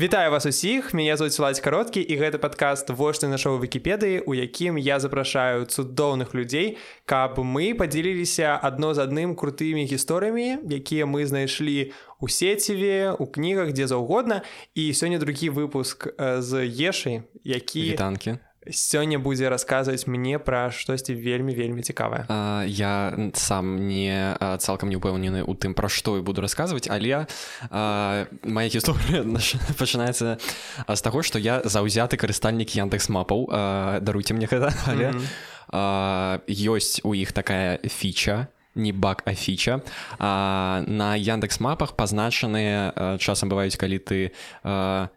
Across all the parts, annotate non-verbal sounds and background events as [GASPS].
Вітаю вас усіх мяне зовут ладзь кароткі і гэты падкаст вочны на шоу вкіпедыі у якім я запрашаю цудоўных людзей каб мы падзеліліся адно з адным крутымі гісторыямі якія мы знайшлі у сеціве у кнігах дзе заўгодна. І сёння другі выпуск з ешай які танкі сёння будзе расказваць мне пра штосьці вельмі вельмі цікавае я сам не цалкам не упэўнены у тым пра што і буду расказваць але а, моя гісторыя пачынаецца [LAUGHS] з таго што я заўзяты карыстальнік яндекс мапаў даруйце мне гэта [LAUGHS] але mm -hmm. ёсць у іх такая фіча не бак афіча на яндекс мапах пазначаныя часам бываюць калі ты а,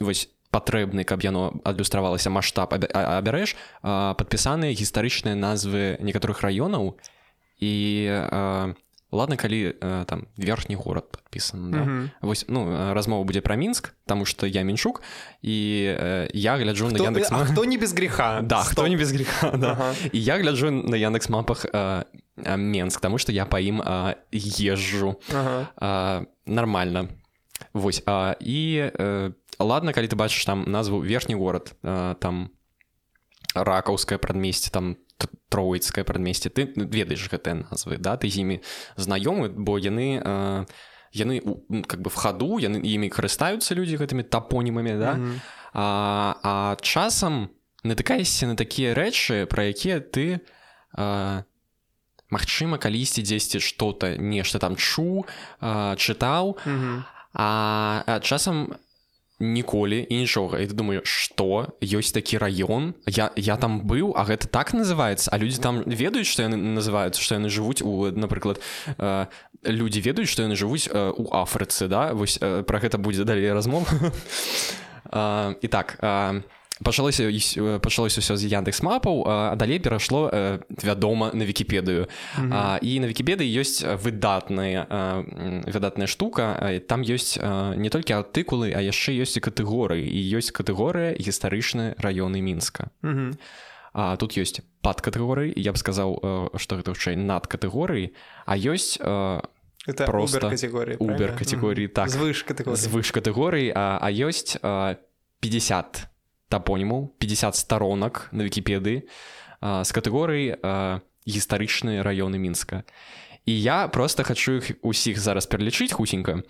вось патрэбны каб яно адлюстравалася маштаб абярэш падпісаныя гістарычныя назвы некаторых раёнаў і а, ладно калі а, там верхні горад падпісан да? mm -hmm. вось ну размова будзе пра мінск таму што я меншук і а, я гляджу хто, на яндекс хто не без греха [LAUGHS] да Стоп. хто не без греха да. ага. і я гляджу на яндекс мапах менск таму што я па ім езжу ага. а, нормально Вось а, і э, ладно калі ты бачыш там назву верхні горад э, там ракаўскае прадмесце там троіцкае прадмесце ты ведаеш гэтыя назвы да ты з імі знаёмы бо яны э, яны как бы в хаду яны імі карыстаюцца людзі гэтымі тапонімамі да mm -hmm. а, а часам натыкаешся на такія рэчы пра якія ты э, Магчыма калісьці дзесьці што-то нешта там чу чытаў mm -hmm. А, а часам ніколі і нічога. І ты думаю што? Ёсць такі раён? Я я там быў а гэта так называется а людзі там ведаюць што яны называюцца што яны жывуць у напрыклад э, людзі ведаюць што яны жывуць э, у афрыцы да? Вось э, пра гэта будзе далей размова. [LAUGHS] Э, і так а э, пачалося пачалося ўсё з яндекс мапаў а далей перайшло вядома на вкіпедыю mm -hmm. і на вкіпедыі ёсць выдатная выдатная штука там ёсць не толькі артыкулы а яшчэ ёсць і катэгорыі і ёсць катэгорыя гістарычныя раёны мінска mm -hmm. а тут ёсць пад катэгорыі я б сказаў што гэта хутчэй над катэгорыі а ёсць это просто категории убер категории так звыш звыш катэгорыі а, а ёсць 50 тапоніму 50 сторонок на вкіпедыі з катэгорый гістарычныя раёны мінска і я просто хочу іх усіх зараз пералічыць хусенька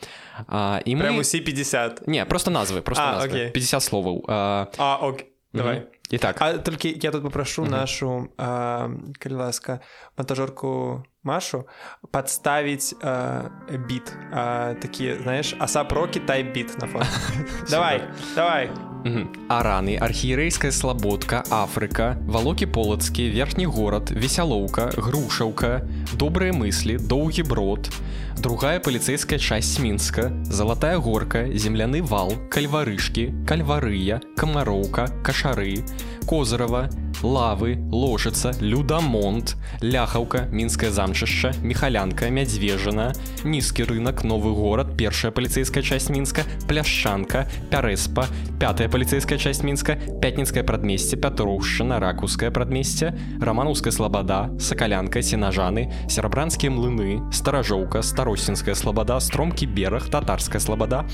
і мы усе 50 не просто назвы просто а, назвы. 50 словаў а, а, давай і так а толькі я тут попрошу нашу калі ласка монтажорку Машу подставить э, бит э, такие знаешь асапроки тай бит на фон [LAUGHS] давай давай Араны архіерейская слабодка Афрыка валокі полацкі верхні горад весялоўка грушаўка добрыя мыслі доўгі брод другая паліцейская часть мінска залатая горка земляны вал кальварышкі кальварыя камароўка кашары козырова лавы ложыцца людамонт ляхаўка мінскае замчышча мехалянка мядзвежана нізкі рынок новы горад першая паліцейская часть мінска пляшчанка пярэспа пятая паліцейская часть мінска пятніцкае прадмесце пятроўшчына ракускае прадмесце раманаўская слабада сакалянка сенажаны серабранскія млыны старажоўка старосінская слабада стромкі бераг татарская слабада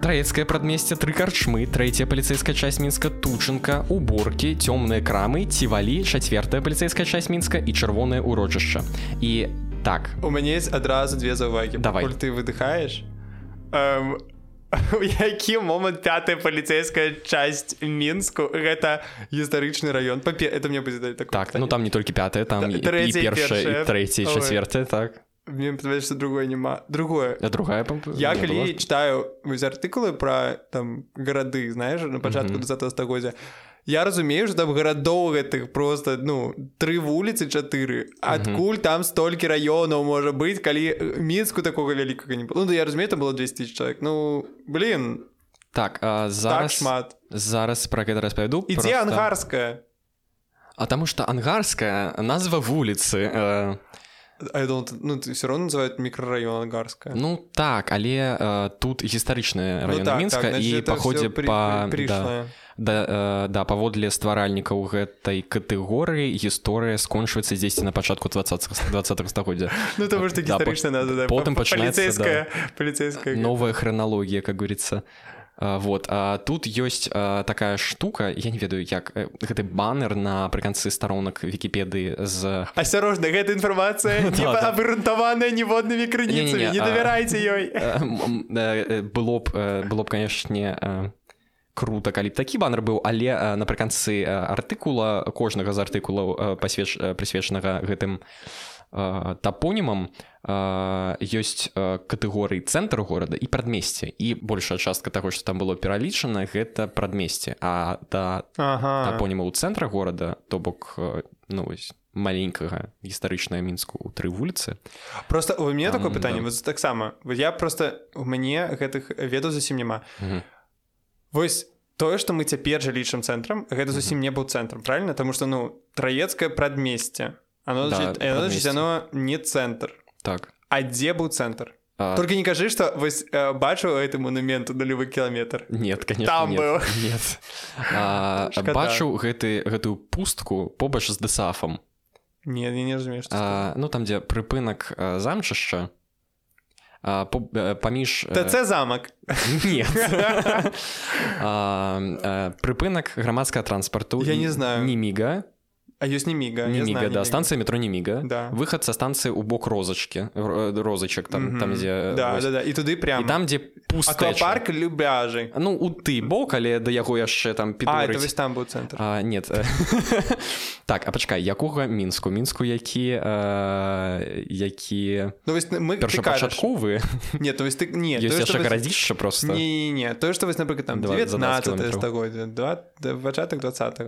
Траецкае прадмесце тры карчмы, трэцяя паліцейская часть мінска тучынка, уборкі, цёмныя крамы, цівалі, чацвертая паліцейская часть мінска і чырвонае ўрочышча. І так. У мяне есть адразу две заўвагі давай. Ты выдыхаеш um, [LAUGHS] які момант пятая паліцейская часть мінску гэта гістарычны раён папе это мне будзе так, так ну там не толькі пятая там трэцяя чацвертая так мне что другое няма другое а другая я калі читаю артыкулы про там гарады знаешь на пачатку mm -hmm. стагоддзя я разумею что там гарадоў гэтых просто ну тры вуліцы чатыры адкуль mm -hmm. там столькі раёнаў можа быць калі мінску такого вялікага не было ну, я разумею там было 200 человек ну блин так а зараз так шмат. зараз про гэта распавяду ідзе просто... ангарская а таму что ангарская назва вуліцы э А я думал, ну, все равно называют микрорайон Ангарская. Ну так, але э, тут гістарычны раён ну, так, мінска так, і па ходзе па да, да, э, да паводле стваральнікаў гэтай катэгорыі гісторыя скончваецца дзесьці на пачатку 20 20 стагоддзя ну, да, потым пачынаецца паліцейская новая храналогія как говорится вот а тут ёсць а, такая штука я не ведаю як гэты баннер напрыканцы старонак вкіпедыі з асцярожна гэта інфармацыя [LAUGHS] абгрунтаваная ніводнымі крыніцамі не давярайце ёй было б было б канешне круто калі б такі баннер быў але напрыканцы артыкула кожнага з артыкулаў пасвеч прысвечанага гэтым тапонімам ёсць катэгорыі цэнтр горада і прадмесце і большая частка таго што там было пералічана гэта прадмесце а да ага. тапоніма ў цэнтра горада то бок ну вось маленькага гістарычная мінску у тры вуліцы просто у мяне такое пытанне да. таксама я просто у мяне гэтых ведаў зусім няма. Вось тое што мы цяпер жа лічым цэнтрам гэта зусім не быў цэнтрам правильно тому что ну траецкае прадмесце оно, да, значит, оно, значит, оно не цэнтр так. А дзе быў цэнтр а... только не кажы что вось э, бачыў гэты монумент нулевы кіламетр нет конечно там нет, быў. [LAUGHS] нет. [LAUGHS] а, бачыў гэты гэтую пустку побач з дэсафам. Не не, не разумею ну там дзе прыпынак замчышча. Паміж ТЦ замак [LAUGHS] прыпынак грамадскага транспарту я не знаю. Не міга А ёсць не міга не міга знаю, да станцыя метро не міга да. выхад са станцыі ў бок розачкі розачак там mm -hmm. там дзе да, да, да. і туды прям і там дзе парк любяжы ну у ты бок але да яго яшчэ там пі там быў цэнтр. А, нет. [LAUGHS] Так а пачкай якога мінску? Мінску які які ну, мы першапачатковы? Нет то ты не гарадзішча просто? Не не тое што вось напрыклад там 19 стагоддзя пачатак 20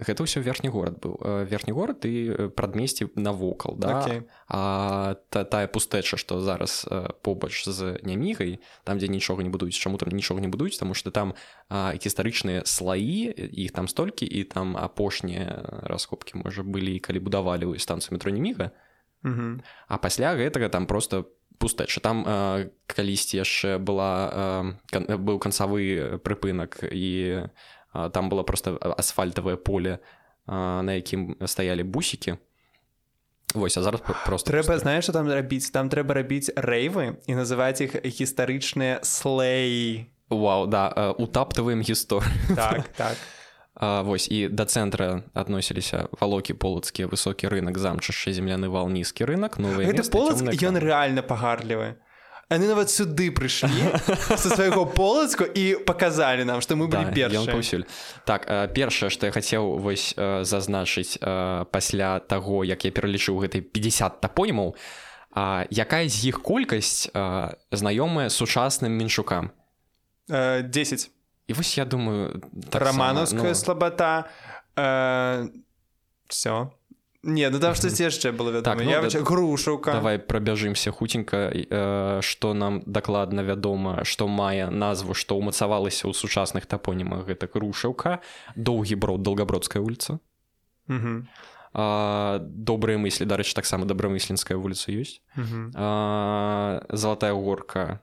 гэта ўсё верхні горад быў верхні горад і прадмесці навокал да okay. а та, тая пустэча што зараз побач з нямігай там дзе нічога не будуць чаму там нічога не будуць таму што там гістарычныя слаі іх там столькі і там апошнія раскопкі можа былі калі будавалі ў станцыю метро неміга mm -hmm. а пасля гэтага там просто пустэча там калісьці яшчэ была быў канцавы прыпынак і там было просто асфальтавае поле на якім стаялі бусікі. Вось а зараз просто трэба знаеш что там рабіць там трэба рабіць рэйвы і называць іх гістарычныя слэі Вау да утаптаваем гісторы так, [LAUGHS] так. А, вось і да цэнтра адносіліся валокі полацкія высокі рынок замчышча земляны вал нізкі рынок ну полацк ён рэальна пагарлівы они нават сюды прыйшлі [LAUGHS] со свайго полацку і показалі нам что мы былі да, першаўсюль так першае что я хацеў вось зазначыць пасля таго як я пералічыў гэтай 50 тапонімаў якая з іх колькасць знаёмая сучасным меншукам? 10 і вось я думаю так романовская ну... слабата все Не ну там штось яшчэ было вядома так, ну, я да, грушаўка давай прабяжымся хуценька э, што нам дакладна вядома што мае назву што ўмацавалася ў сучасных тапонімах. Гэта грушаўка доўгі брод долгабродская вуліца добрыя мыслі дарэчы таксама добрамысленская вуліца ёсць. Залатая горка.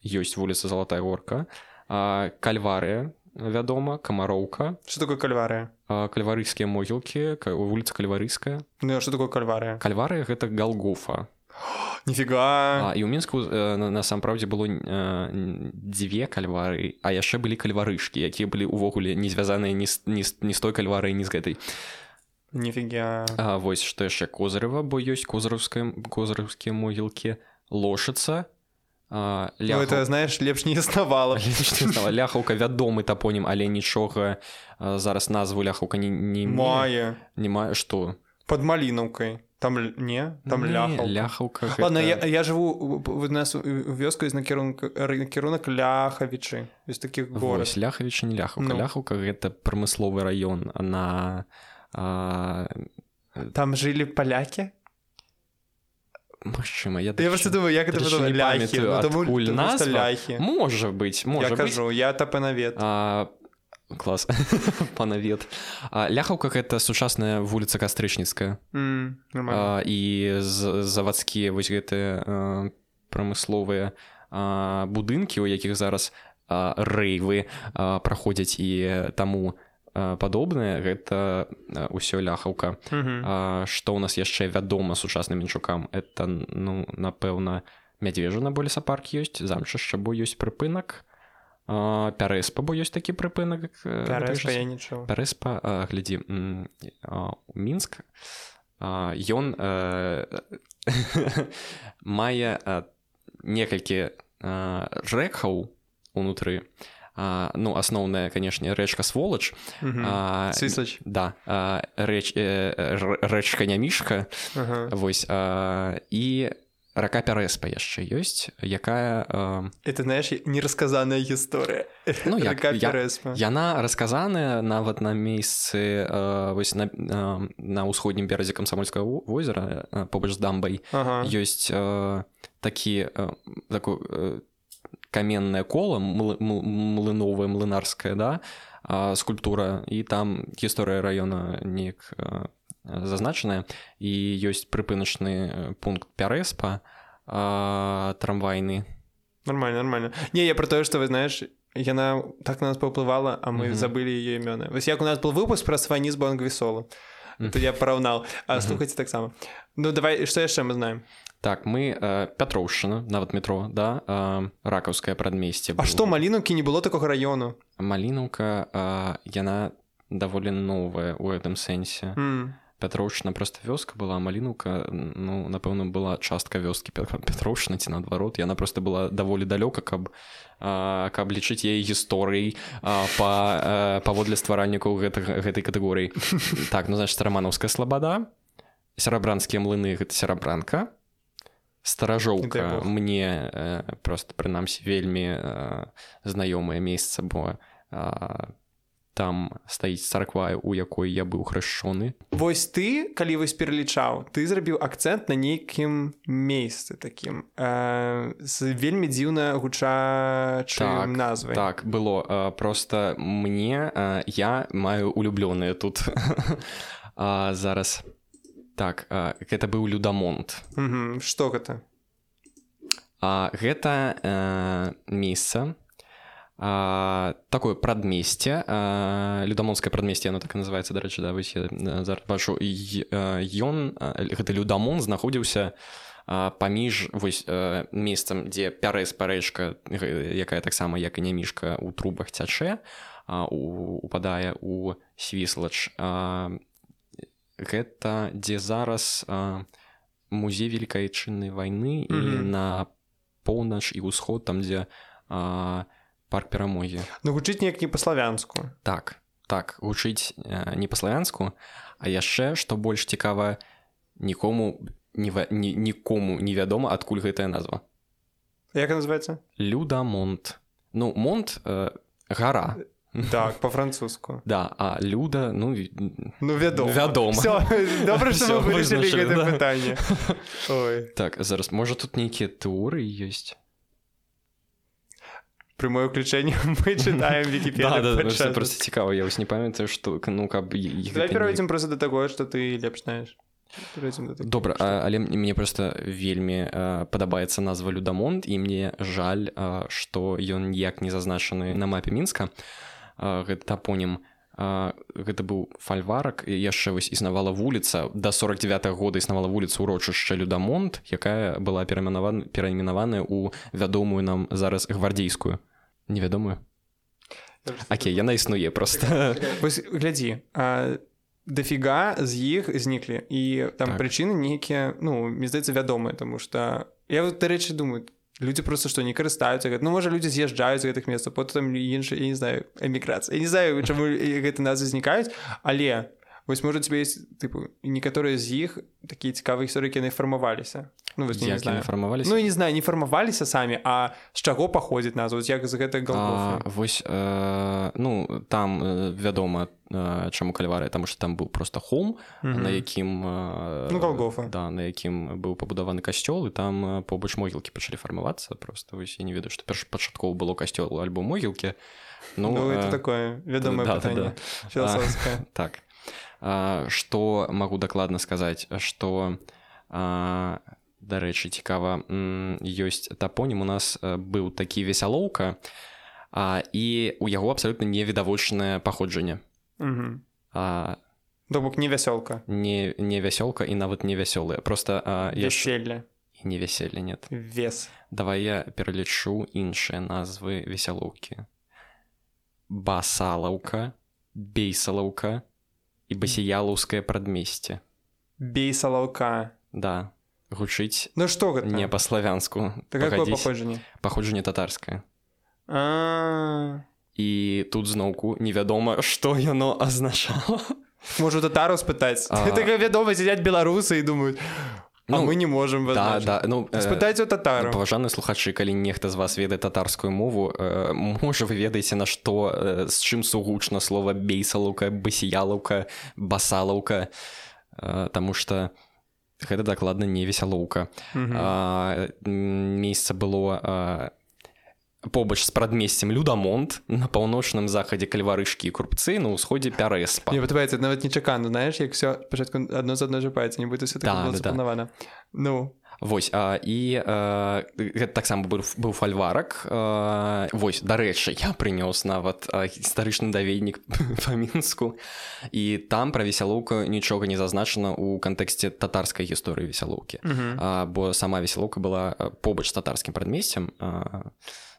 Ёсць вуліца залатая горка. Кальварыя вядома камароўка. Что такое кальварыя кальварыйскія могілкі вуліца кальварыйская. Ну, что такое кальварыя кальварыя гэта галгофа [GASPS] нифига! І ў мінску насампраўдзе было дзве кальвары а яшчэ былі кальварышкі якія былі ўвогуле не звязаныя ні не з той кальварай ні з гэтай. Нифига! Вось што яшчэ козырева бо ёсць козыраўская козыраўскія могілкі. Лошаца ля... ну, это знаешь лепш не існавала [LAUGHS] ляхаўка вядомы тапонім але нічога зараз назву ляхаўка не, не мае. Не мае што под малінаўкай там не? Там ляха ляхаўка ладно гэта... я, я жыву в нас вёску з накірунка кірунак ляхавічы ёсць таких город. Ляхавічы не ляхаўка ну. ляхаўка гэта прамысловы раён на а... там жылі палякі Магчыма я, я просто думаю як это ляхі ляхі можа быць можа я кажу я тапанавет клас [LAUGHS] панавет ляхаўка гэта сучасная вуліца кастрычніцкая mm, і завадскія вось гэтыя прамысловыя будынкі у якіх зараз рэйвы праходзяць і таму падобнае гэта ўсё ляхаўка. Mm -hmm. што ў нас яшчэ вядома сучасным мінчукам это ну напэўна мядзвежу на болі сапарк ёсць замчышча бо ёсць прыпынак. Пярэспа бо ёсць такі прыпынак пярэспа глядзі мінск ён [LAUGHS] мае некалькі рэкаў унутры ну асноўная канешне рэчка сволач да рэч рэчка нямішка вось і рака пярэспа яшчэ ёсць якая э... это знаешь нерассказаная гісторыя ну, я, я, яна расказаная нават на месцы э, вось на, э, на ўсходнім беразе камсамольскага возера э, побач з дамбай ага. ёсць э, такі э, такой э, каменное кола млыновая млынарская да скульптура. І там гісторыя раёна неяк э, зазначаная і ёсць прыпыначны э, пункт пярэспа трамвайны нормально нормально. Не я про тое что вы знаешь яна так на нас паўплывала а мы mm -hmm. забылі ее імёны вось як у нас был выпуск про свані з бангвісола то я параўнал а слухайце таксама ну давай что яшчэ мы знаем так мы э, пятроўшчына нават метро да э, ракаўскае прадмесце А што малінукі не было такога раёну малінука э, яна даволі новая у гэтым сэнсе mm. пятроўчына просто вёска была малінука ну напэўна была частка вёскі пятроўчына ці наадварот яна просто была даволі далёка каб а, каб лічыць яе гісторыяй па паводле стваральнікаў гэтага гэтай катэгорыі [LAUGHS] так ну значит раманаўская слабада серабранскія млыны гэта серабранка старажоўка мне просто прынамсі вельмі знаёмае месца бо по там стаіць царква у якой я быў хрышчоны Вось ты калі вось пералічаў ты зрабіў акцэнт на нейкім месцы такім э, з вельмі дзіўна гуча так, назвы так было э, просто мне э, я маю улюблёныя тут. [LAUGHS] Зараз так гэта быў людамонт. Что гэта? Гэта э, месца а, такое прадмесце людамонскае прадмесце оно так і называется дарэчы да вось зараз бачу ён гэты людамон знаходзіўся паміж вось месцам дзе пярэс парэчка якая таксама як і нямішка у трубах цячэ упадае у свіслач гэта дзе зараз музей вялікай чыннай вайны і на поўнач і ўсход там дзе а, парк перамогі. Ну гучыць неяк не па-славянску. Так так гучыць не па-славянску а яшчэ што больш цікава нікому не ні, нікому невядома адкуль гэтая назва. Як называется людамонт. Ну монт э, гора [LAUGHS] так по-французску. Да а люда ну ну вядома вядома добра пытанне так зараз можа тут нейкія туры ёсць прямое ўключэнне мы чытаем просто цікава я вось не памятаю што ну каб перайдзем просто да таго што ты лепш знаеш добра але мне просто вельмі падабаецца назва людамонт і мне жаль што ён ніяк не зазначаны на мапе мінска гэта тапонім гэта быў фальварак яшчэ вось існавала вуліца. Да 49 -го года існавала вуліца урочышча людамонт якая была перамінавана перайменаваная ў вядомую нам зараз гвардзейскую. Невядомую? Окей яна існуе просто. [LAUGHS] Глядзі дафіга з іх зніклі і там так. прычыны нейкія ну мне здаецца вядомыя тому что я вот дарэчы думаю люди просто што не карыстаюцца ну можа людзі з'язджаюць гэтых месцаў потым інша не знаю эміграцыя не знаю чаму гэты назы знікаюць але вось можа тебе есть тыпу некаторыя з іх такія цікавыя гісторыкі яны фармаваліся ну вось не знаю. фармаваліся ну не знаю не фармаваліся самі а з чаго паходзіць назву як з гэтай вось э, ну там э, вядома э, чаму кальвары таму что там быў просто холм mm -hmm. на якім ну, галгофа да на якім быў пабудаваны касцёл і там побач могілкі пачалі фармавацца просто. Вось я не ведаю што першапачаткова было касцёл альбо могілкі ну, ну это такое вядомае да, да, да. [LAUGHS] так что магу дакладна сказаць что дарэчы цікава ёсць тапонім у нас быў такі весялоўка і у яго абсалютна невідавочнае паходжанне то бок не вясёлка не не вясёлка і нават не вясёлыя просто яшчэлля не вяселле нет. Вес давай я пералічу іншыя назвы весялоўкі басалаўка бейсалаўка і басіялаўскае прадмесце. Бей салаўка. Да гучыць Ну што гэта? не па-славянску. Паходжанне? Паходжанне татарскае. І тут зноўку невядома што яно азначало можу татару спытаць? Вядома сядзяць беларусы і думаюць Ну, мы не можем да, да. ну, спытаць у татару. Паважаны слухачы калі нехта з вас ведае татарскую мову э, можа вы ведаеце на што э, з чым сугучна слова бейсалаўка басіялаўка басалаўка э, Таму что гэта дакладна не весялоўка месяца было побач з прадмесцем людамонт на паўночным захадзе кальварышкі курбцы на ўсходзе пярэспа не падабаецца нават нечакана знаеш як все пачатку адно з адной жапаецца не будзе запланавана ну Вось а, і гэта таксама быў, быў фальварак а, Вось дарэчы я прынёс нават гістарычны даведнік [LAUGHS] па мінску і там пра весялоўку нічога не зазначана ў кантэксце татарскай гісторыі весялоўкі бо сама весялоўка была побач з татарскім прадмесцем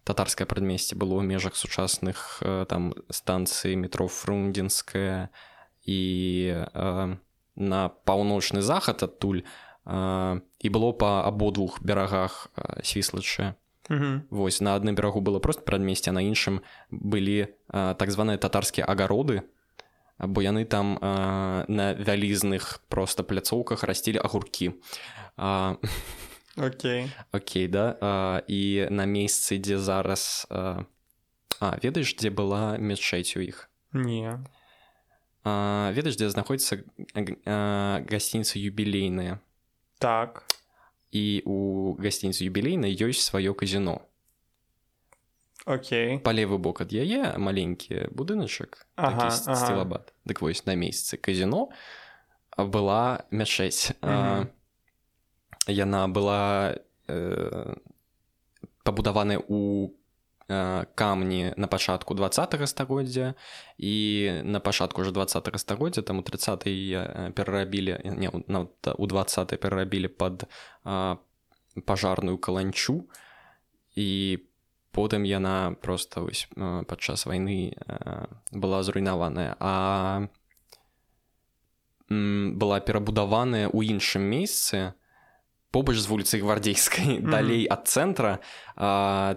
татарскае прадмесце было ў межах сучасных э, там станцыі метро фрундзінская і э, на паўночны захад адтуль э, і было па абодвух берагах свіслачы Вось на адным берагу было просто прадмесце на іншым былі так званыя татарскія агароды бо яны там на вялізных просто пляцоўках расцілі агуркі а [LAUGHS] Окей Окей да а, і на месцы дзе зараз а, а ведаеш дзе была мечэць у іх не а, ведаеш дзе знаходзіцца гасцініцы юбілейныя так і у гасцініцы юбілейнай ёсць сваё казіно Окей па левы бок ад яе маленькі будыначак ага, ага. дык вось на месяцы казіно была мячэць а, яна была э, пабудаваная у э, камні на пачатку два стагоддзя. І на пачатку уже два стагоддзя там у 30 перарабілі не у 20 перарабілі под э, пажарную каланчу. І потым яна просто вось э, падчас вайны э, была зруйнаваная. А была перабудаваная ў іншым месцы, побач з вуліцай гвардзейскай mm -hmm. далей ад цэнтра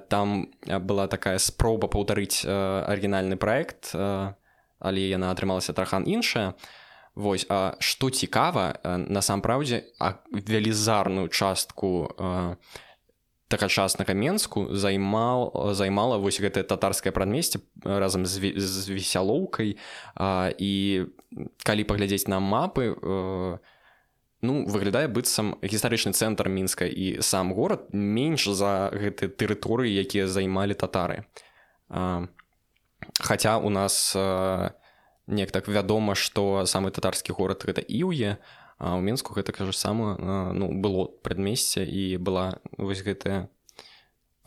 там была такая спроба паўтарыць арыгінальны праект але яна атрымалася трахан іншая Вось а што цікава насампраўдзе велізарную частку тагачаснага менску займал займала вось гэтае татарскае прадмесце разам з, з весялоўкай і калі паглядзець на мапы то ну выглядае быццам гістарычны цэнтр мінска і сам горад менш за гэты тэрыторыі якія займалі татары. Хаця у нас неяк так вядома што самы татарскі горад гэта іўе а ў мінску гэта кажа сама ну было прадмесце і была вось гэтая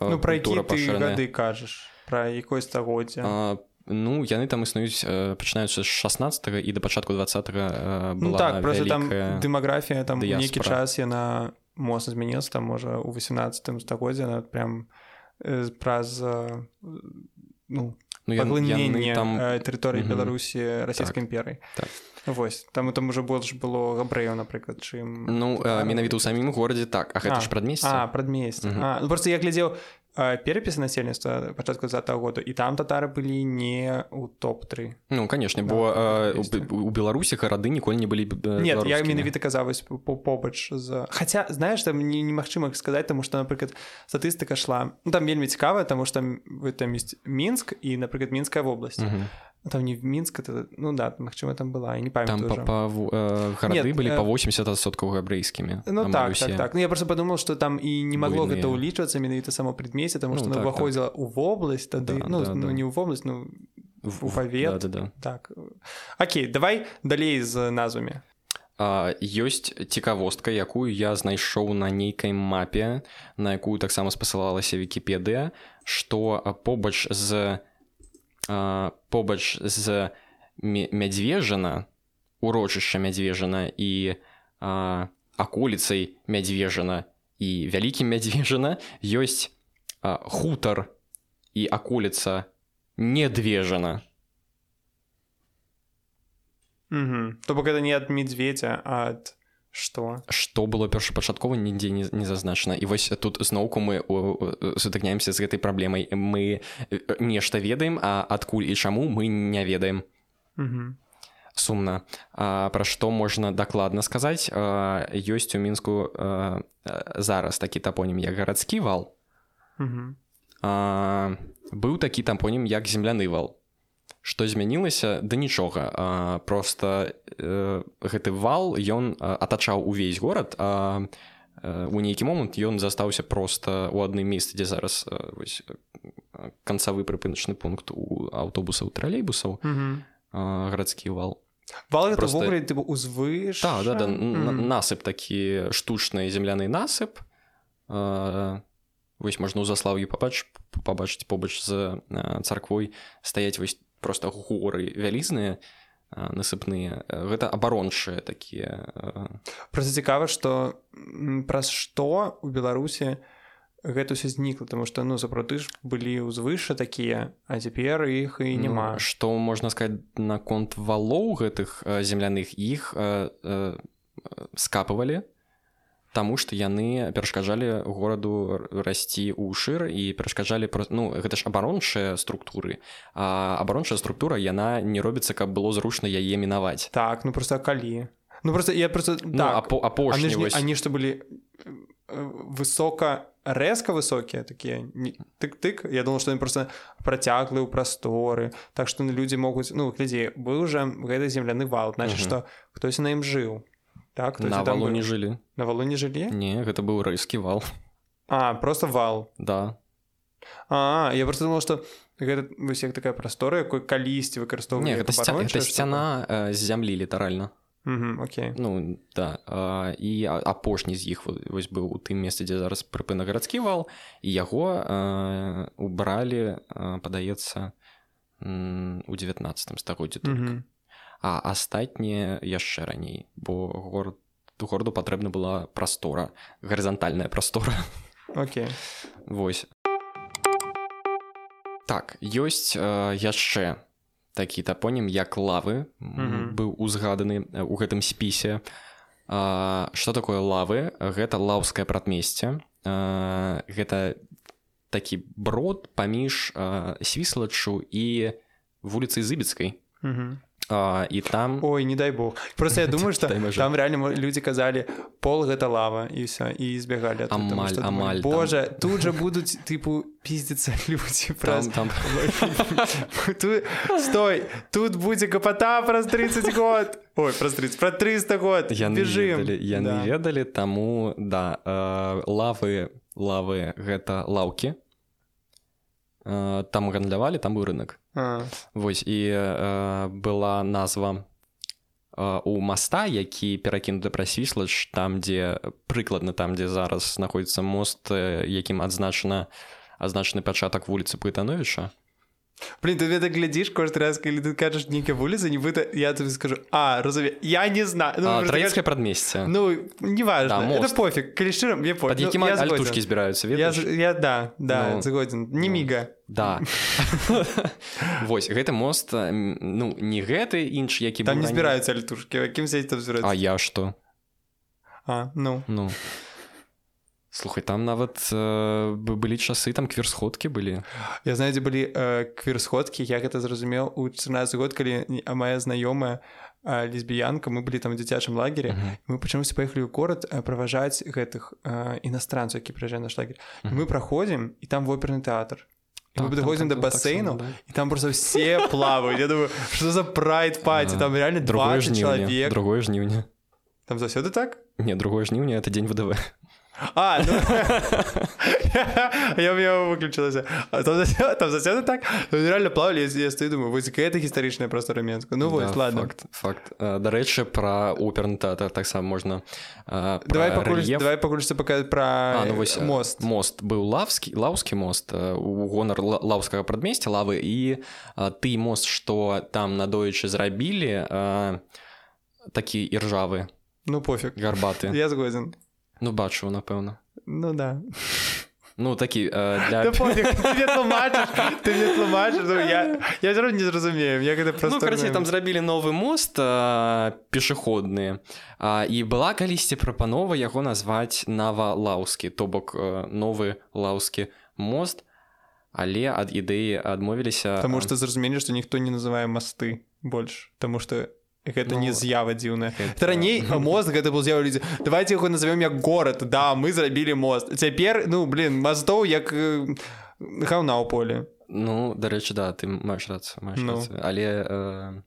ну, пра які ты гады кажаш? Пра якое стагоддзя Ну яны там існуюць пачынаюцца з 16 і да пачатку 20 ну, так просто там дэмаграфія там нейкі час яна моцна змянілася там можа у 18 стагоддзя на прям праз ну, ну там тэрыторыі беларусі расійскай так, імперыі так. Вось. Там там уже больш было габрэяў напрыклад чым ну менавіта ў самім горадзе так а гэта ж прадмесце прадмесце ну, просто я глядзеў перапісы насельніцтва пачатку за году і там татары былі не у топ-3 Ну конечно бо у беларусі гарады ніколі не былі нет я менавіта казалось побач за. Хотя знаешь там не немагчыма сказаць тому что напрыклад статыстыка шла. Ну, там вельмі цікава тому что вы там есть мінск і напрыклад мінская вобласць там не в мінск это ну да магчыма там была не памятаю там па, па, э, гарады былі э... по 80соткаў габрэйскімі ну так, так, так. Ну, я просто подумал что там і не магло гэта ўлічвацца менавіта само предмесе тому что ну, так, выходзіла так. у вобласць тады да, ну, да, ну да. не ў вобласць ну у павет да, да, да. так Окей давай далей з назвамі ёсць цікавостка якую я знайшоў на нейкай мапе на якую таксама спасылалася вкіпедыя што побач з побач з мядзвежана урочышча мядзвежана і аколіцай мядзвежана і вялікім мядзвежана ёсць а, хутар і аколіца недвежана то бок это не ад медведя ад что? Что было першапачаткова нідзе не, не зазначана і вось тут зноўку мы сутыкняемся з гэтай праблемай мы нешта ведаем а адкуль і чаму мы не ведаем. Сумна а, пра што можна дакладна сказаць а, ёсць у мінску а, зараз такі тапонім як гарадскі вал а, быў такі тампонім як земляны вал што змянілася? Да нічога. А, просто э, гэты вал ён атачаў увесь горад а у нейкі момант ён застаўся просто у адным месцы дзе зараз вось, канцавы прыпыначны пункт у аўтобусаў тралейбусаў гарадскі вал. Вал просто... узвыш да, да, да, насып такі штучны земляны насып. А, вось можна ў заслаўі пабач пабачыць побач з царквой стаяць вось просто горы вялізныя насыпныя. Гэта абарончыя такія просто цікава что праз што у беларусі гэта все знікла тому что ну сапраўды ж былі ўзвыша такія а цяпер іх і няма. ну, што можна сказать наконт валоў гэтых земляных? Іх скапывалі Таму што яны перашкаджалі гораду расці ў шыр і перашкаджалі ну гэта ж абарончыя структуры а абарончая структура яна не робіцца каб было зручна яе мінаваць. Так ну просто калі. Ну просто я просто ну, так, апошні они што былі э, высока рэзка высокія такія тык-тык я думал что ён просто працяглы ў прасторы так што людзі могуць ну глядзі быў уже гэты земляны вал значит что хтось на ім жыў так на валу не жылі на валу не жылі не гэта быў рэйскі вал. А просто вал. Да. А я просто думал что гэта высек такая прастора якой калісьці выкарыстоўвае гэта сцяна з зямлі літаральна Окей. Ну да а, і апошні з іх вось быў у тым месцы дзе зараз прыпына гарадскі вал і яго а, убралі падаецца у 19 стагоддзі только а астатнія яшчэ раней бо город гораду патрэбна была прастора гарызантальная прастора. Okay. [LAUGHS] восьось так ёсць э, яшчэ такі тапонім як лавы mm -hmm. быў узгаданы у гэтым спісе. Что такое лавы? Гэта лаўскае прадмесце. Гэта такі брод паміж свіслачу і вуліцай зыбецкай mm -hmm а, і там ой не дай бог. Просто я [LAUGHS] думаю что там реально люди казалі пол гэта лава і все і збегалі амаль амаль Боже там... тут же будуць тыпу пиздиться [LAUGHS] люди праз там, там... [LAUGHS] стой тут будзе капата праз 30 год. Ой праз 30 про 300 год. Я бежим. яны да. ведалі таму да э, лавы лавы гэта лаўкі э, там гандлявалі там быў рынок. Вось і э, была назва э, у моста які перакінуты прасвіслач там дзе прыкладна там дзе зараз знаходіцца мост якім адзначана азначаны пачатак вуліцы пытановича Блин, ты это глядишь каждый раз, когда ты кажешь некие улицы, не выто, я тебе скажу, а, разумею, я не знаю. Ну, а, предместье. Ну, неважно, да, это пофиг, клиширом, я пофиг. Под яким ну, альтушки збираются, видишь? Я, я, да, да, ну, загоден, не ну, мига. Да. [LAUGHS] Вось, гэты мост, ну, не гэты, інш, які Там не збираются альтушки, а кем здесь там збираются? А я что? А, ну. Ну. Слухай там нават э, былі часы там кверсходкі былі я знаю дзе былі э, кверсходкі як это зразумеў у 14 год калі а моя знаёмая лесбіянка мы былі там у дзіцячым лагере uh -huh. мы пачамуся паехалі ў горад праважаць гэтых іностранцаў які прыязджае наш лагер uh -huh. мы праходзім і там воперны тэатр так, мы падыходзім да басейну да? і там просто все плаваюць Я думаю что за прайд паці там реально другое жніўня другое жніўня там заўсёды так? Не другое жніўня это дзень вдв А, ну... [LAUGHS] я меня выключилася. А там засяду, там засяду так? Ну, реально плавали, я, я стою, думаю, вось гэта гістарычная простора Менска. Ну, вось, да, ладно. Факт, факт. Дарэчы, пра оперны тэатр таксама можна... А, давай пакуль, давай пакуль што паказаць пра а, ну, вось, мост. Мост быў лавскі, лаўскі мост, у гонар лаўскага прадмесця лавы, і а, ты мост, што там надоечы зрабілі, а, такі іржавы. Ну, пофіг. Гарбаты. [LAUGHS] Я згодзін. Ну бачу напэўна ну да. Ну такі э, для я не зразумею як ну, там зрабілі новы мост пешаходны і была калісьці прапанова яго назваць нава лаўскі то бок э, новы лаўскі мост але ад ідэі адмовіліся Таму што зразумелі што ніхто не называе масты больш Таму што гэта ну, не з'ява дзіўная гэта... раней мост гэта был з'ява людзі давайте яго назовём як горад да мы зрабілі мост. Цяпер ну блин мастоў як гаўна ў поле. Ну дарэчы да ты маеш рацыю ну. але э...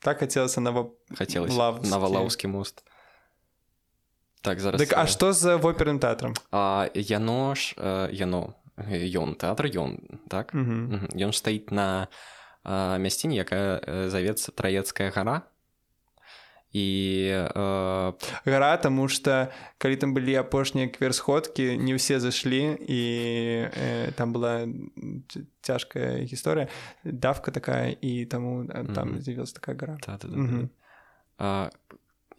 так хацелася нава хацелася навалаўскі мост. Так зараз так, а што з воперным тэатрам а яно ж э, яно ён тэатр ён так? Ён стаіць на мясціне якая завецца траецкая гара і э... гара тому что калі там былі апошнія кверсходкі не ўсе зашлі і э, там была цяжкая гісторыя давка такая і таму там mm -hmm. з'явілася такая гора да, да, да, mm -hmm. да. А,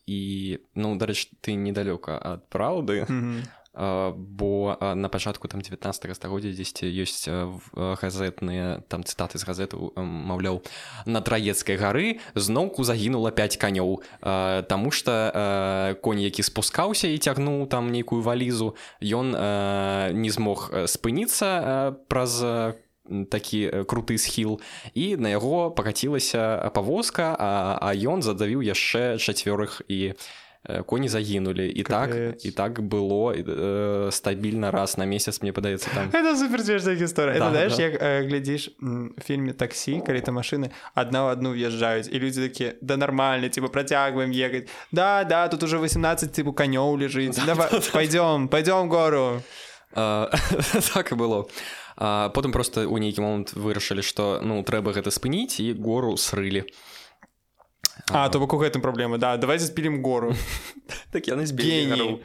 і ну дарэч ты недалёка ад праўды mm -hmm бо на пачатку там 19 стагоддзя дзесьці ёсць газетныя там цытаты з газету маўляў на траецкай гары зноўку загінула 5 канёў Таму что конь які спускаўся і цягнуў там нейкую валізу ён не змог спыніцца праз такі круты схіл. І на яго пакацілася павозка а ён задавіў яшчэ чацвёрых і Э, коні загінулі і так і так было э, стабільна раз на месяц мне падаецца там [LAUGHS] это суперцвежная гісторыя да, знаешь да. як э, глядзіш фільме таксі калі там машины адна ў адну в'язджаюць і людзі такія да нармальна типа працягваем ехаць да да тут уже 18 типу канёў лежыць да, да, пойдем пойдем гору так [LAUGHS] і было потым просто у нейкі момант вырашылі што ну трэба гэта спыніць і гору срылі а А, то бок у гэтым праблемы да. Давайте спілім гору. [LAUGHS] Так яны збегені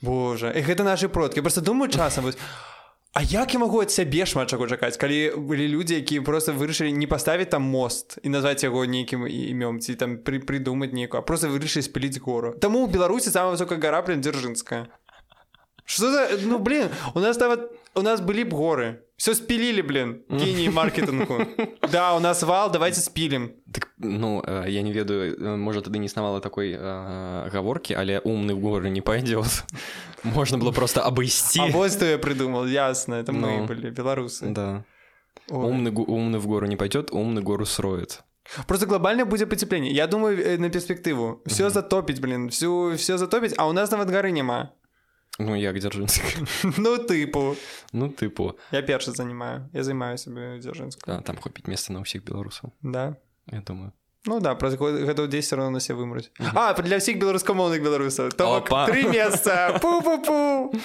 Боже і гэта нашы продкі. Просто думаю часам вось А як я магу ад сябе шмат чаго чакаць калі былі людзі якія просто вырашылі не паставіць там мост і назваць яго нейкім імём ці там пры прыдумаць нейкую просто вырашылі спыліць гору. Таму ў беларусі самая высокая гара блин дзяржынская что за ну блин у нас там у нас былі б горы все спілілі блин гений маркетингу [LAUGHS] да у нас вал давайте спілім так, ну э, я не ведаю э, можа тады не існавала такой э, гаворкі але умны в горы не пойдет [LAUGHS] можна было просто абысці вось ты я придумал ясно это мы ну, былі беларусы да умны умны в гору не пойдет умны гору сроет Просто глобально будет потепление. Я думаю, на перспективу. Все угу. затопить, блин. Всю, все затопить, а у нас нават горы нема. Ну як дзяржынск [LAUGHS] Ну тыпу. Ну тыпу. Я першы занимаю. Я займаю сабе дзяржынск да, там хопіць месца на ўсіх беларусаў да. Я думаю. Ну да праз гэта 10 равно насе вымруць А для ўсіх беларускамоўных беларусаў три месца пу -пу -пу.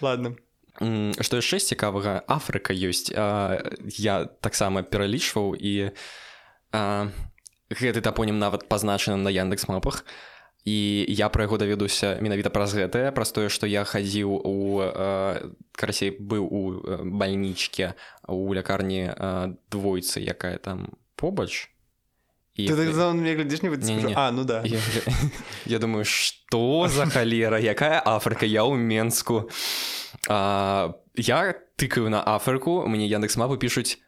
ладно што яшчэ цікавага Афрыка ёсць а, я таксама пералічваў і а, гэты тапонім нават пазначаны на яндекс мапах і я пра яго даведуся менавіта праз гэтае праз тое што я хадзіў у э, карасей быў у э, бальнічке у лякарні э, двойцы якая там побач. І глядзіш не А ну да я, [LAUGHS] я, думаю што за халера якая Афрыка я ў менску а, я тыкаю на Афрыку мне яндекс мапы пішуць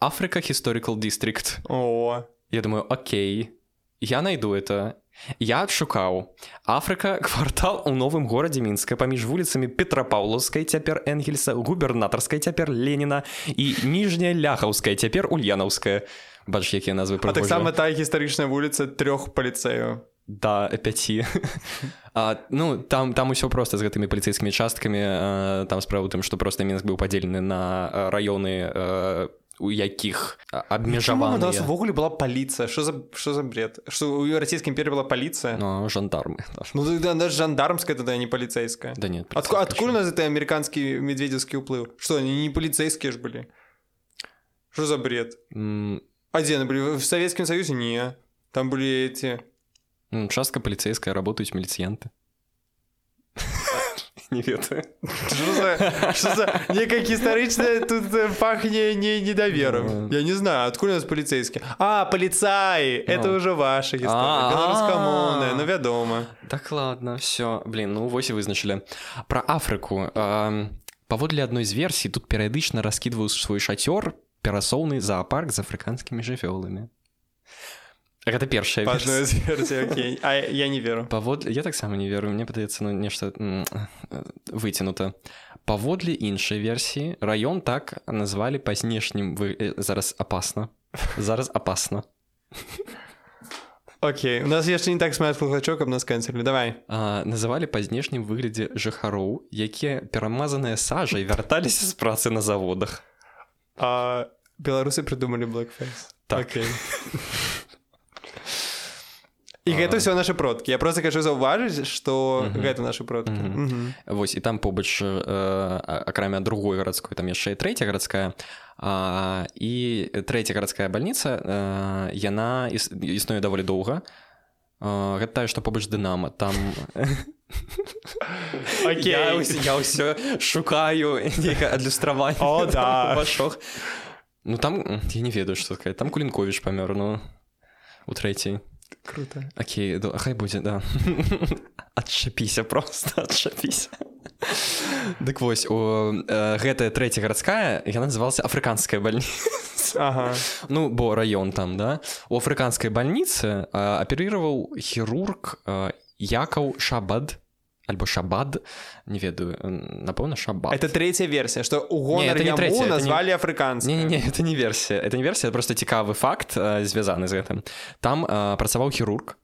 Афрыка historical district о. Я думаю Окей я найду это я адшукаў Афрыка квартал у новым горадзе мінска паміж вуліцамі петрапаўлаўскай цяпер энгельса губернатарскай цяпер леніна і ніжняя ляхаўская цяпер ульянаўская бач якія назвы а таксама та гістарычная вуліца трох паліцэяў. Да 5 а, ну там там усё просто з гэтымі паліцейскімі часткамі. Там справа тым што просто мінск быў падзелены на раёны у якіх абмежаванавогуле была паліцыя что за что за бред что у расійскім пере была паліцыя но жандармы [LAUGHS] ну, да, жандармская тогда не паліцейская да нет Адку, адкуль у нас это амерыканскі медведзеўскі ўплыў что они не паліцейскія ж былі что за бред mm. адзін былі в савецкім саюзе не там былі эти частка паліцейская работаюць міліцыянты [LAUGHS] не ведаю некая гістарычная тут пахне не недавером я не знаю адкуль нас паліцейскі а паліцаі это уже ваша камоны ну вядома так ладно все блин ну вось і вызначылі про Афрыку паводле адной з версій тут перыядычна раскідваю свой шацёр перасоўны зоапарк з афрыканскімі жывёламі Гэта першая я не веру павод я таксама не веру мне падаецца ну нешта выцянута паводле іншай версіі раён так назвалі па знешнім вы э, зараз опасна зараз опасна Окей у нас яшчэ не так смат слухачок каб нас канцелі давай. А, называлі па знешнім выглядзе жыхароў якія перамазаныя сажай вярталіся з працы на заводах. А, беларусы прыдумалі блэкфейс так. Okay. І гэта все наши продкі я просто кажу заўважыць что гэта наши продкі Вось і там побач акрамя другой гарадской там яшчэ третья гарадская і третья гарадская больница яна існуе даволі доўга. Гэта тая што побач дынама там я ўсё шукаю адлюстраваць вашох Ну там я не ведаю што сказать там кулінковіч памёр ну у трэцяй круто. Окей да, хай будзе да. [LAUGHS] Адчапіся просто адчапіся Дык вось у э, гэтая трэця гарадская я назывался афрыканская больница. Ага. [LAUGHS] ну бо раён там да. У афрыканскай больніцы аперироваў хірург якаў шабад альбо шабад не ведаю напэўна шаба это третья версия что у не, не третья, назвали афрыканцы не, не, не это не версия это не версия просто цікавы факт э, звязаны з гэтым там э, працаваў хірург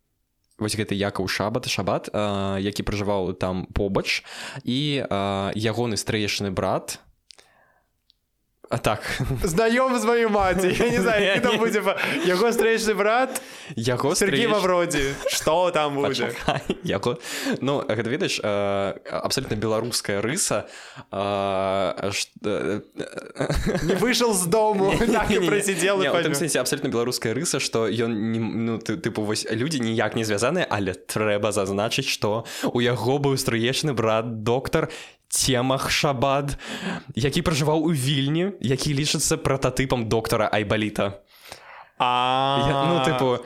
вось гэты якаў шабат шабат э, які пражываў там побач і ягоны стрэечны брат А так. Знаём з маю маці я не знаю будзе яго стрэчны брат яго Сергей вавродзе что там будзе яго ну гэта ведаеш абсолютно беларуская рыса не выйшаў з дому [LAUGHS] просидел абсолютно беларуская рыса что ён ну тыпу вось людзі ніяк не звязаныя але трэба зазначыць что у яго быў стрыечны брат доктор цемах шабад які пражываў у вільні які лічыцца прататыпам доктара айбаліта а ну тыпу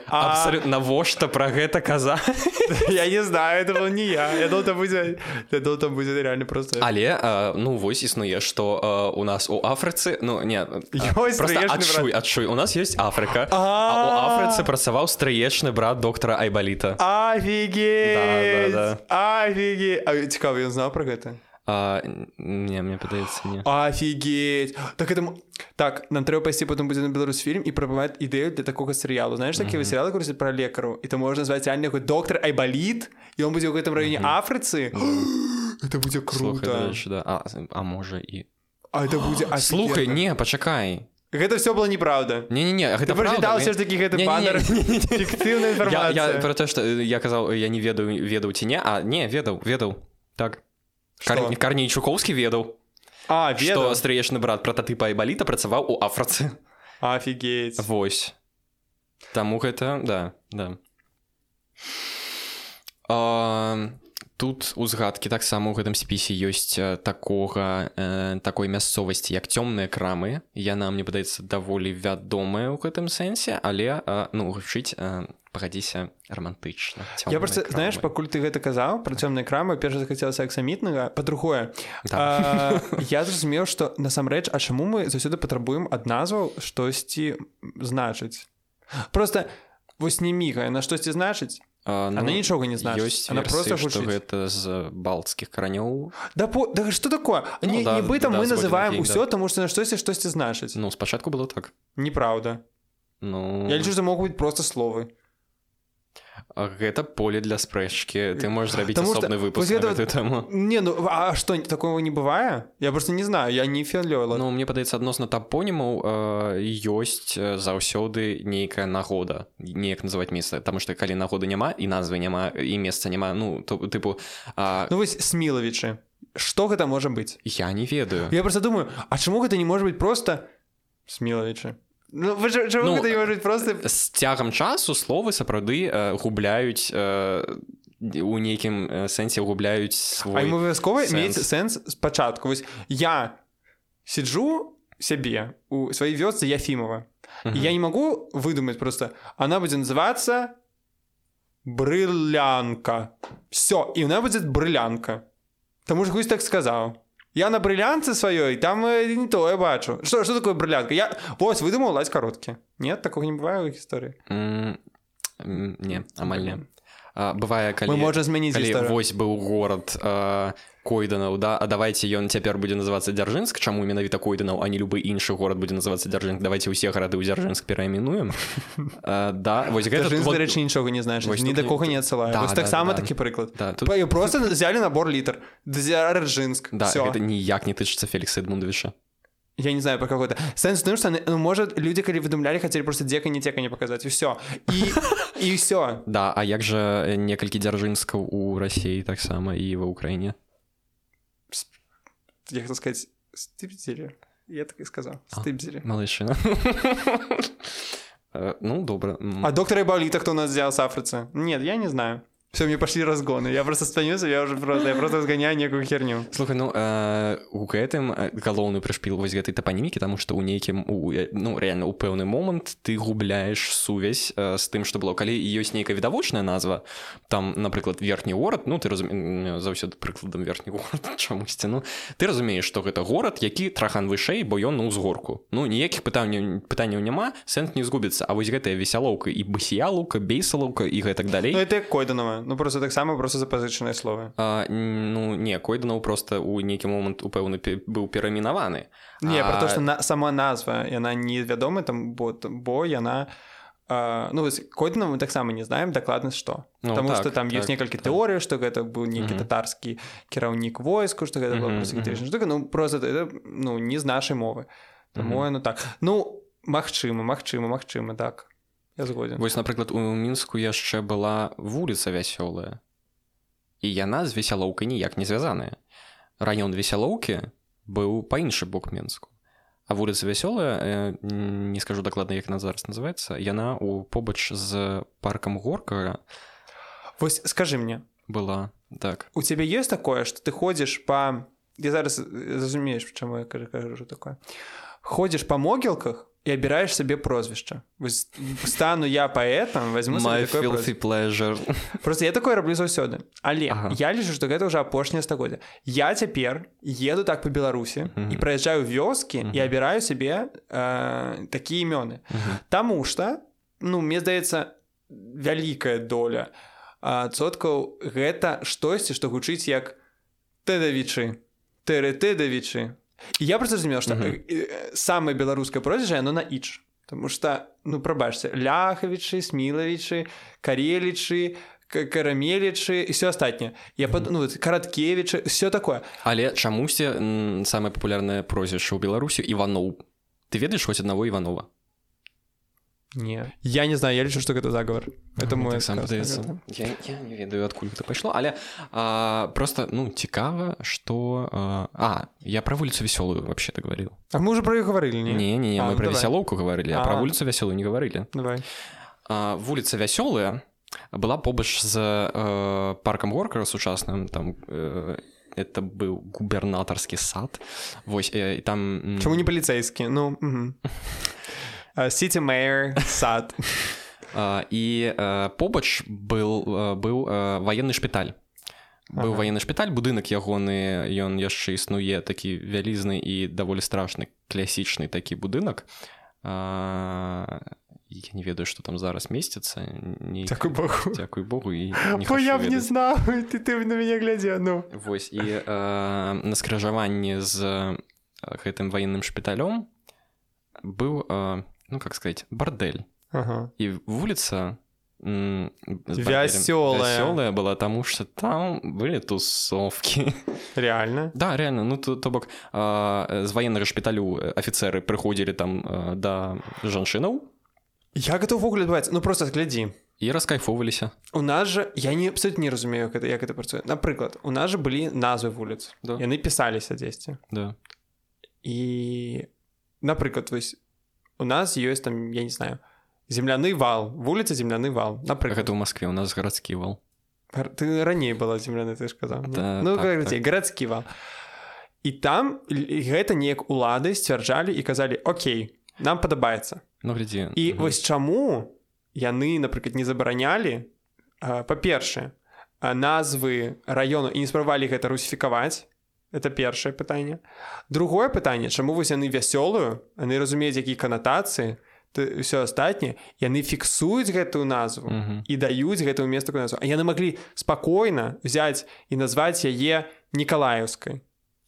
навошта пра гэта каза? [LAUGHS] Я не знаю это не я. Я там будзе там будзе реально просто. Але ну вось існуе што у нас у афрыцы ну не адчуй адчуй. У нас есть Афрыка афрыцы працаваў стрыечны брат доктара айбаліта афіге афіге цікава ён знаў пра гэта А, не мне падаецца не. Офигеть! Так это так нам трэба пайсці потым будзе на беларус фільм і прабываць ідэю для такога серыялу знаешь такі mm -hmm. серыялы курсе про лекару і то можна зваць альнягу доктор айбаліт і он будзе ў гэтым раёне mm -hmm. афрыцы [GASPS] это будзе круто. Слухай, да. а, а можа і а это будзе а [GASPS] слухай не пачакай Гэта все было неправда. Не не не гэта прочитал все ж таки гэты фіктыўная інфармацыя про то что я казаў я не ведаю ведаў ці не? А не ведаў ведаў так Кар... карней чукоўскі ведаў а ведаў стрэечны брат прататыпа айбаліта працаваў у афрацы офигеть восьось таму гэта да да а, тут узгадкі таксама ў гэтым спісе ёсць такога э, такой мясцовасці як цёмныя крамы яна мне падаецца даволі вядомая ў гэтым сэнсе але э, ну гучыць э, пагадзіся романтычна я просто крамы. знаешь пакуль ты гэта казаў про цёмныя крамы перш захацелася аксамітнага па-другое да. я зразумеў что насамрэч а чаму мы заўсёды патрабуем ад назваў штосьці значыць просто вось не міга на штосьці значыць а, ну, она нічога не знаю ёсць она версии, просто что гэта з балцкіх каранёў да по да что такое? Ну, не, да, нібыта да, мы называем усё да. тому что на штосьці штосьці значыць ну спачатку было так. Неправда. Ну. Я лічу могуць быть просто словы гэта поле для спрэчкі ты можешь зрабіць асобны выпуск гэта... тэму не ну а что такого не бывае я просто не знаю я не філёла Ну мне падаецца адносна тапонімаў ёсць заўсёды нейкая нагода неяк называть месца там что калі нагоды няма і назвы няма і месца няма ну то тыпу а... ну вось смілавічы что гэта можа быць я не ведаю. Я просто думаю А чаму гэта не можа быть просто смілавічы Ну, вы, чому ну, можуть просто з цягам часу словы сапраўды э, губляюць э, у нейкім э, сэнсе губляюць свой абавязкова мець сэнс спачатку вось я сиджу сябе у сваёй вёсцы Яфімова uh -huh. я не могу выдумаць просто. Она будзе называться брылянка все і она будзе брылянка Таму ж гусь так сказаў Я на брылянцы сваёй там э, не то я бачу. Что что такое брылянка я вось выдумаў лаць кароткі нет такого не бывае ў гісторыі mm, не амаль не бывае калі можа змяніць вось быў горад а, койданаў да? А давайте ён цяпер будзе называцца дзяржынск чаму менавіта койданаў а не любы іншы горад будзе называцца дзяржынк давайте усе гарады ў дзяржынск перайменуем [LAUGHS] да вось гэта рэчы нічога не знаеш ні да кого не адсылаю таксама такі прыклад просто взяли набор літр дзяржынск да это ніяк не тычыцца фелікса эдмундовича. Я не знаю про какой-то сэнс тым что ну, может люди калі выдумлялі хацелі просто дзека не тека не показаць все і і все [LAUGHS] да а як жа некалькі дзяржынскаў у рассіі таксама і ва ўкраіне я хотел сказать стыбзере я так и сказал. Стыбзере малышина. [LAUGHS] Э, ну добра а доктора баліта кто у нас взял с афрыцы нет я не знаю все мне пошли разгоны. Я просто станюся я уже просто я просто разгоняю некую херню. Слухай ну э, у гэтым э, галоўны прышпіл вось гэтай тапанімікі тому что у нейкім у ну реально у пэўны момант ты губляешь сувязь э, з тым что было. Калі ёсць нейкая відавочная назва там напрыклад верхні горад ну ты разуме заўсёды прыкладам верхні горад [LAUGHS] чамусьці ну ты разумееш что гэта горад які трахан вышэй бо ён на ўзгорку ну ніякіх пытанняў пытанняў няма сэнт не згубіцца А вось гэтая весялоўка і басіялука бейсалаўка і гэтак далей. Ну, это койданова ну просто таксама просто запазычаныя словы. А, ну не койданаў просто у нейкі момант упэўны быў перамінаваны не а... про то что на сама назва яна невядома там бо бо яна Uh, ну койдна мы таксама не знаем дакладна што ну, Таму так, што там так, ёсць некалькі так. тэорый што гэта быў нейкі татарскі кіраўнік войску што гэта mm -hmm. штука ну просто это ну не з нашай мовы. Таму mm -hmm. ну так. Ну магчыма магчыма магчыма так я згоден вось напрыклад у мінску яшчэ была вуліца вясёлая і яна з весялоўкай ніяк не звязаная раён весялоўкі быў па іншы бок менску а вуліца вясёлая не скажу дакладна як на зараз называется яна у побач з паркам горка вось скажи мне была так у цябе есть такое что ты ходзіш по я зараз зразумееш чаму я кажу такое ходзіш па могілках і абіраеш сабе прозвішча стану я паэтам возьму просто я такое раблю заўсёды але ага. я лічу што гэта ўжо апошняе стагоддзя я цяпер еду так по беларусі і праязджаю вёскі і абіраю сябе э, такія імёны Таму что ну мне здаецца вялікая доля соткаў гэта штосьці што гучыць як тэдавічы тэрэтэдавічы я просто разумеў что самое беларускае прозвішча яно на іч потому что ну прабачце ляхавічы смілавічы карелічы карамелічы і все астатняе я под ну, караткевічы все такое. Але чамусьці самае папулярнае прозвішча ў беларусі иваноў ты ведаеш хоць аднаго иванова не я не знаю я лічу что гэта заговор это мой сам я, я не ведаю адкуль это пайшло але а, просто ну цікава что а, а я про вуліцу вясёлую вообще ты говорил А мы уже про іх говорили не не, не, не а, мы ну, про весялоўку говорили а, а про вуліцу вясёлую не говорили давай а, вуліца вясёлая была побач з э, паркам горка сучасным там э, это быў губернатарскі сад восьось э, там чаму не паліцейскі ну [LAUGHS] сити мэйр сад. [LAUGHS] І побач был быў военны шпіталь быў ага. военны шпіталь будынак ягоны ён яшчэ існуе такі вялізны і даволі страшны класічны такі будынак. Я не ведаю что там зараз месціцца не дзякуй богу. дзякуй богу і [LAUGHS] я б не знаў ты ты на мяне глядзе ну. Вось і э, на скрыжаванні з гэтым ваенным шпіталём быў э, ну как сказать бардель ага. і вуліца вясёлая была тому что там были тусовки реально да реально ну то, то бок э, з военнага шпіталю офіцеры прыходзілі там э, да жанчынаў як это ўвогуле адбываецца ну просто глядзі і раскайфоўваліся у нас же я не абсолютно не разумею гэта як это працуе напрыклад у нас же былі назвы вуліц да. яны пісаліся дзесьці да і напрыклад вось у нас ёсць там я не знаю земляны вал вуліца земляны вал напрыклад ў Маскве у нас гарадскі вал ты раней была земляны ты сказаў да, ну так, так. гарадскі вал і там гэта неяк улады сцвярджалі і казалі Окей нам падабаецца ну глядзі і угу. вось чаму яны напрыклад не забаранялі па-першае назвы раёну і не спрабавалі гэта русіфікаваць это першае пытанне другое пытанне чаму вось яны вясёлую яны разумеюць які канатацыі все астатняе яны фіксуюць гэтую назву uh -huh. і даюць гэтую месту назву. А яны маглі спакойна взять і назваць яе нікалаеўскай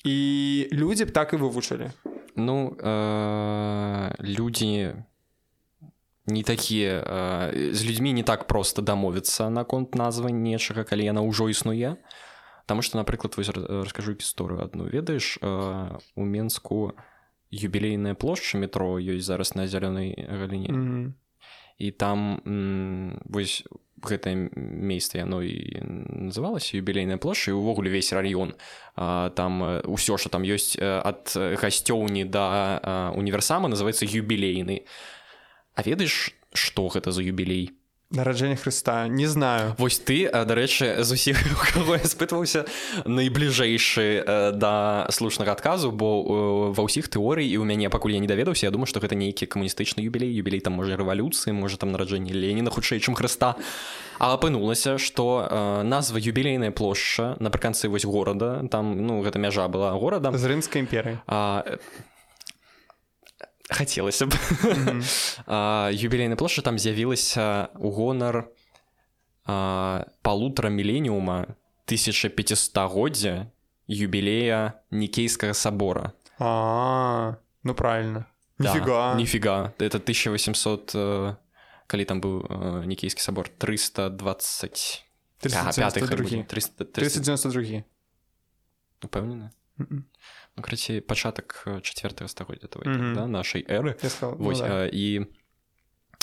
і людзі б так і вывучылі ну э, людзі не такія э, з людзьмі не так просто дамовіцца наконт назвы нечага калі яна ўжо існуе Таму што напрыклад вось раскажу гісторыю адну ведаеш э, у менску у юбілейная плошча метро ёсць зараз на зялёнай галіне mm -hmm. і там вось гэтае месца яно і называлася юбілейная плошча і увогуле весь раён там ўсё что там ёсць ад гасцёўні да універсама называется юбілейны А ведаеш што гэта за юбілей нараджэння Хрыста не знаю. Вось ты дарэчы з усіх [LAUGHS] кого я спытваўся найбліжэйшы да слушнага адказу бо ва ўсіх тэорый і у мяне пакуль я не даведаўся Я думаю што гэта нейкі камуністычны юбілей юбілей там можа рэвалюцыі можа там нараджэнне Леніна хутчэй чым Хрыста А апынулася што назва юбілейная плошча напрыканцы вось горада там ну гэта мяжа была горада. З рымскай імперы а хацелася б юбілейная плошча там з'явілася у гонар палутара міленіума 1500годдзя юбілея нікейскага сабора а ну правильно да, нифига это 1800 калі там быў нікейскі сабор 320 392 упэўнены ну, крыцей пачатак четверт стагоддзя mm -hmm. да, нашай эры. Сказал, Вось, ну, да. і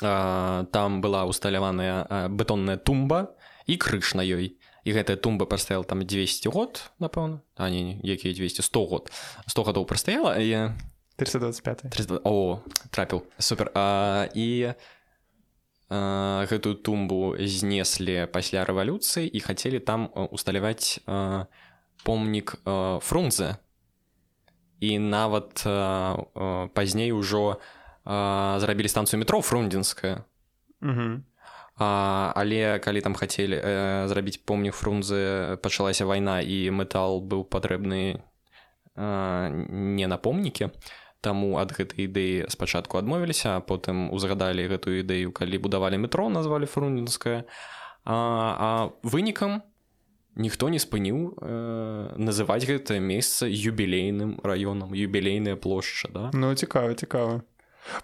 а, там была усталяваная бетонная тумба і крыш на ёй. І гэтая тумба прастаяла там 200 год напэўна а не якія 200 100 год. 100 гадоў прастаяла і 325 300... о трапіў супер. А, і а, гэтую тумбу знеслі пасля рэвалюцыі і хацелі там усталяваць помнік фрунзе і нават э, э, пазней ужо э, зрабілі станцыю метро фрундзінская але калі там хацелі э, зрабіць помнік фрунзы пачалася вайна і метал быў патрэбны э, не на помнікі таму ад гэтай ідэі спачатку адмовіліся потым узгадалі гэтую ідэю калі будавалі метро назвалі фрундзінская а, а вынікам ніхто не спыніў э, называць гэтае месца юбілейным раёнам юбілейная плошча да? Ну цікава цікава.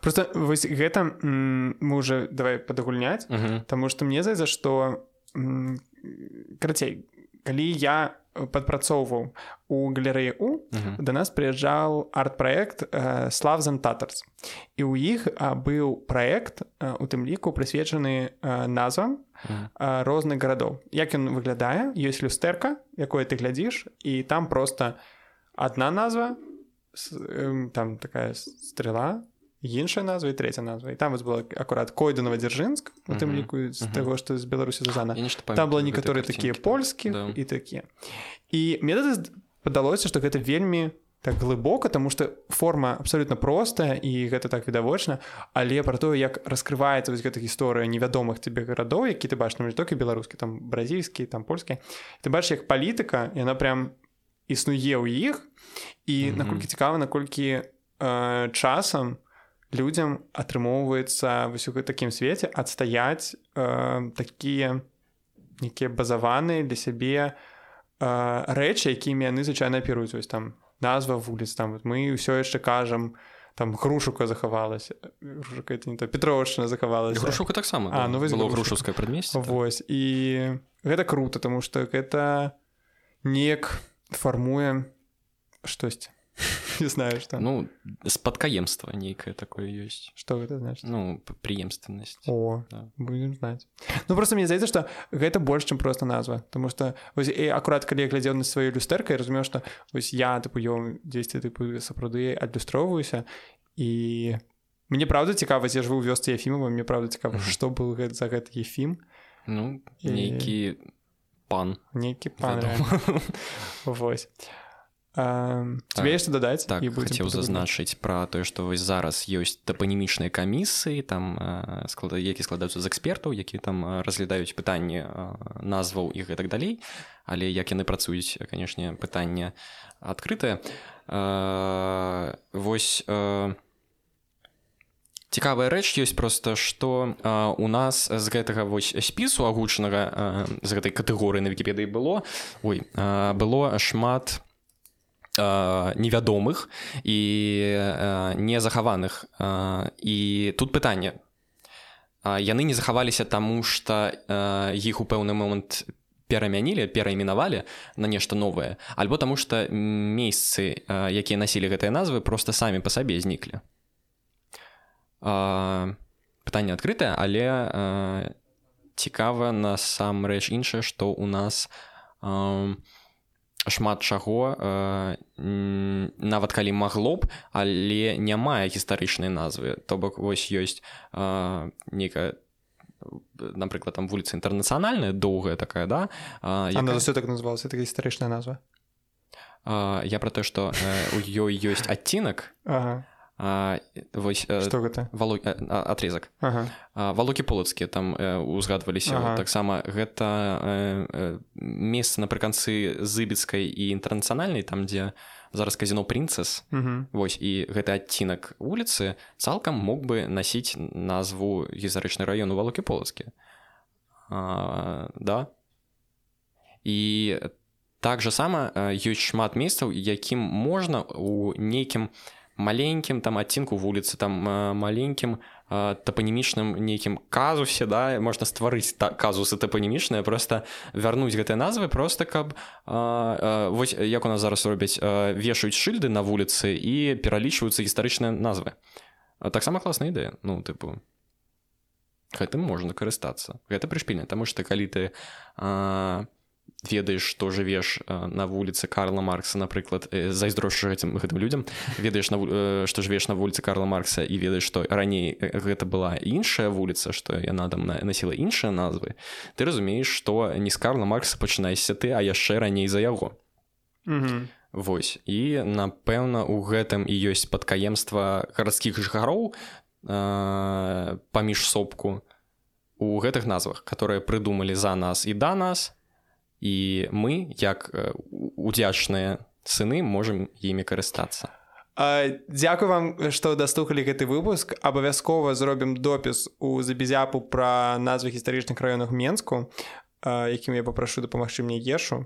Просто вось гэта мы уже давай падагульняць Таму што мне за што карацей калі я падпрацоўваў у галерэі у да нас прыязджаў арт-праект э, славзан татарс і ў іх быў праект у тым ліку прысвечаны назвам розных гарадоў. Як ён выглядае ёсць люстэрка якое ты глядзіш і там просто одна назва там такая стрела іншая назва і третья назва. І там вось была акурат койданова дзяржынск у тым ліку з таго што з беларусі зузана. Там было некаторыя такія польскі і такія і метады падалося што гэта вельмі так глыбока тому что форма абсолютно простая і гэта так відавочна але про тое як раскрываецца вось гэта гісторыя невядомых тебе гарадоў які ты бачыш не толькі беларускі там бразільскі там польскі ты бачиш як палітыка яна прям існуе ў іх. І mm -hmm. наколькі цікава наколькі э, часам людзям атрымоўваецца вось у такім свеце адстаяць э, такія нейкія базаваныя для сябе э, рэчы якімі яны звычайна аперуюць вось там назва вуліц там вот мы ўсё яшчэ кажам там грушука захавалася не то петровачна захавалася грушука таксама а ну было грушускае прадмесце Вось і гэта круто тому что гэта неяк фармуе штосьці [LAUGHS] не знаю что. Ну спадкаемства нейкае такое ёсць что гэта значит? Ну преемственнасць о да. будем знать. Ну просто мне здаецца что гэта больш чым просто назва. Потому что вось, і акурат калі я глядзеў на сваю люстэркай разумеў что вось я тыпу ё дзесьці тыпу сапраўды адлюстроўваюся і мне правда цікава я жыву вёсцы ефімова мне правда цікава что был гэты за гэты ефім ну нейкі і... пан. Нейкі пан [LAUGHS] восьось тебе яшчэ дадаць так хацеў зазначыць пра тое што вось зараз ёсць тапанімічныя камісыі там склада які складаюцца з экспертаў які там разглядаюць пытанні назваў і гэтак далей. Але як яны працуюць канешне пытанне адкрытае вось цікавая рэч ёсць просто што у нас з гэтага вось спісу агучанага з гэтай катэгорыі на вікіпедыі было ой было шмат у невядомых і незахаваных і тут пытанне яны не захаваліся таму што іх у пэўны момант перамянілі перайменавалі на нешта новае альбо таму што месцы якія насілі гэтыя назвы просто самі па сабе зніклі пытанне адкрытае але цікава насамрэч іншае што у нас у шмат чаго э, нават калі магло б але не мае гістарычнай назвы. То бок вось ёсць э, некая напрыклад там вуліца інтэрнацыянальная доўгая такая да яка... все так называлася так гістарычная назва? Я пра тое што у ёй ёсць адцінак ага а, вось что гэта валу отрезак ага. валукі полацкія там узгадваліся ага. таксама. Гэта месца напрыканцы зыбецкай і інтэрнацыянальнай там дзе зараз казіно прынцэс Вось і гэты адцінак вуліцы цалкам мог бы насіць назву гістарычны раёну валукі полацкі. Да. І так жа сама ёсць шмат месцаў якім можна у нейкім у маленькім там адцінку вуліцы там маленькім тапанімічным нейкім казусе да можна стварыць так казусы тапанімічныя просто вярнуць гэтыя назвы просто каб а, а, вось як у нас зараз робяць вешаюць шыльды на вуліцы і пералічваюцца гістарычныя назвы. Таксама класная ідэя ну тыпу гэтым можна карыстацца гэта прышпільна таму што калі ты а, ведаеш што жывеш на вуліцы Карла Маркса напрыклад зайздрошчу гэтым гэтым людям ведаеш на што жывеш на вуліцы Карла Маркса і ведаеш што раней гэта была іншая вуліца што яна там насіла іншыя назвы ты разумееш што не з Карла Маркса пачынайся ты а яшчэ раней за яго. Вось. І напэўна у гэтым і ёсць падкаемства гарадскіх жыхароў паміж сопку у гэтых назвах которые прыдумалі за нас і да нас і мы як удзячныя сыны можемм імі карыстацца. Дзякуй вам што дастухалі гэты выпуск. Абавязкова зробім допіс у забезяпу пра назвы гістарычных раёнах менску якім я папрашу дапамагчы мне ешу.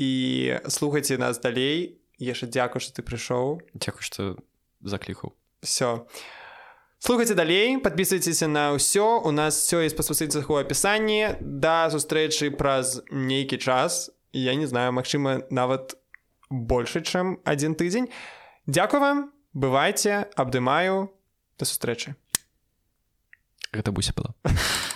І слухайце нас далей. Яшчэ дзякуй што ты прыйшоў. Дзякуй што заклікаў. Все а слухайте далей подписывайтеся на ўсё у нас все есть па спасыльцах у апісанні да сустрэчы праз нейкі час. Я не знаю Мачыма нават больше чым один тыдзень Дякую вам. Бывайте. Абдымаю да сустрэчы гэта буся была [LAUGHS]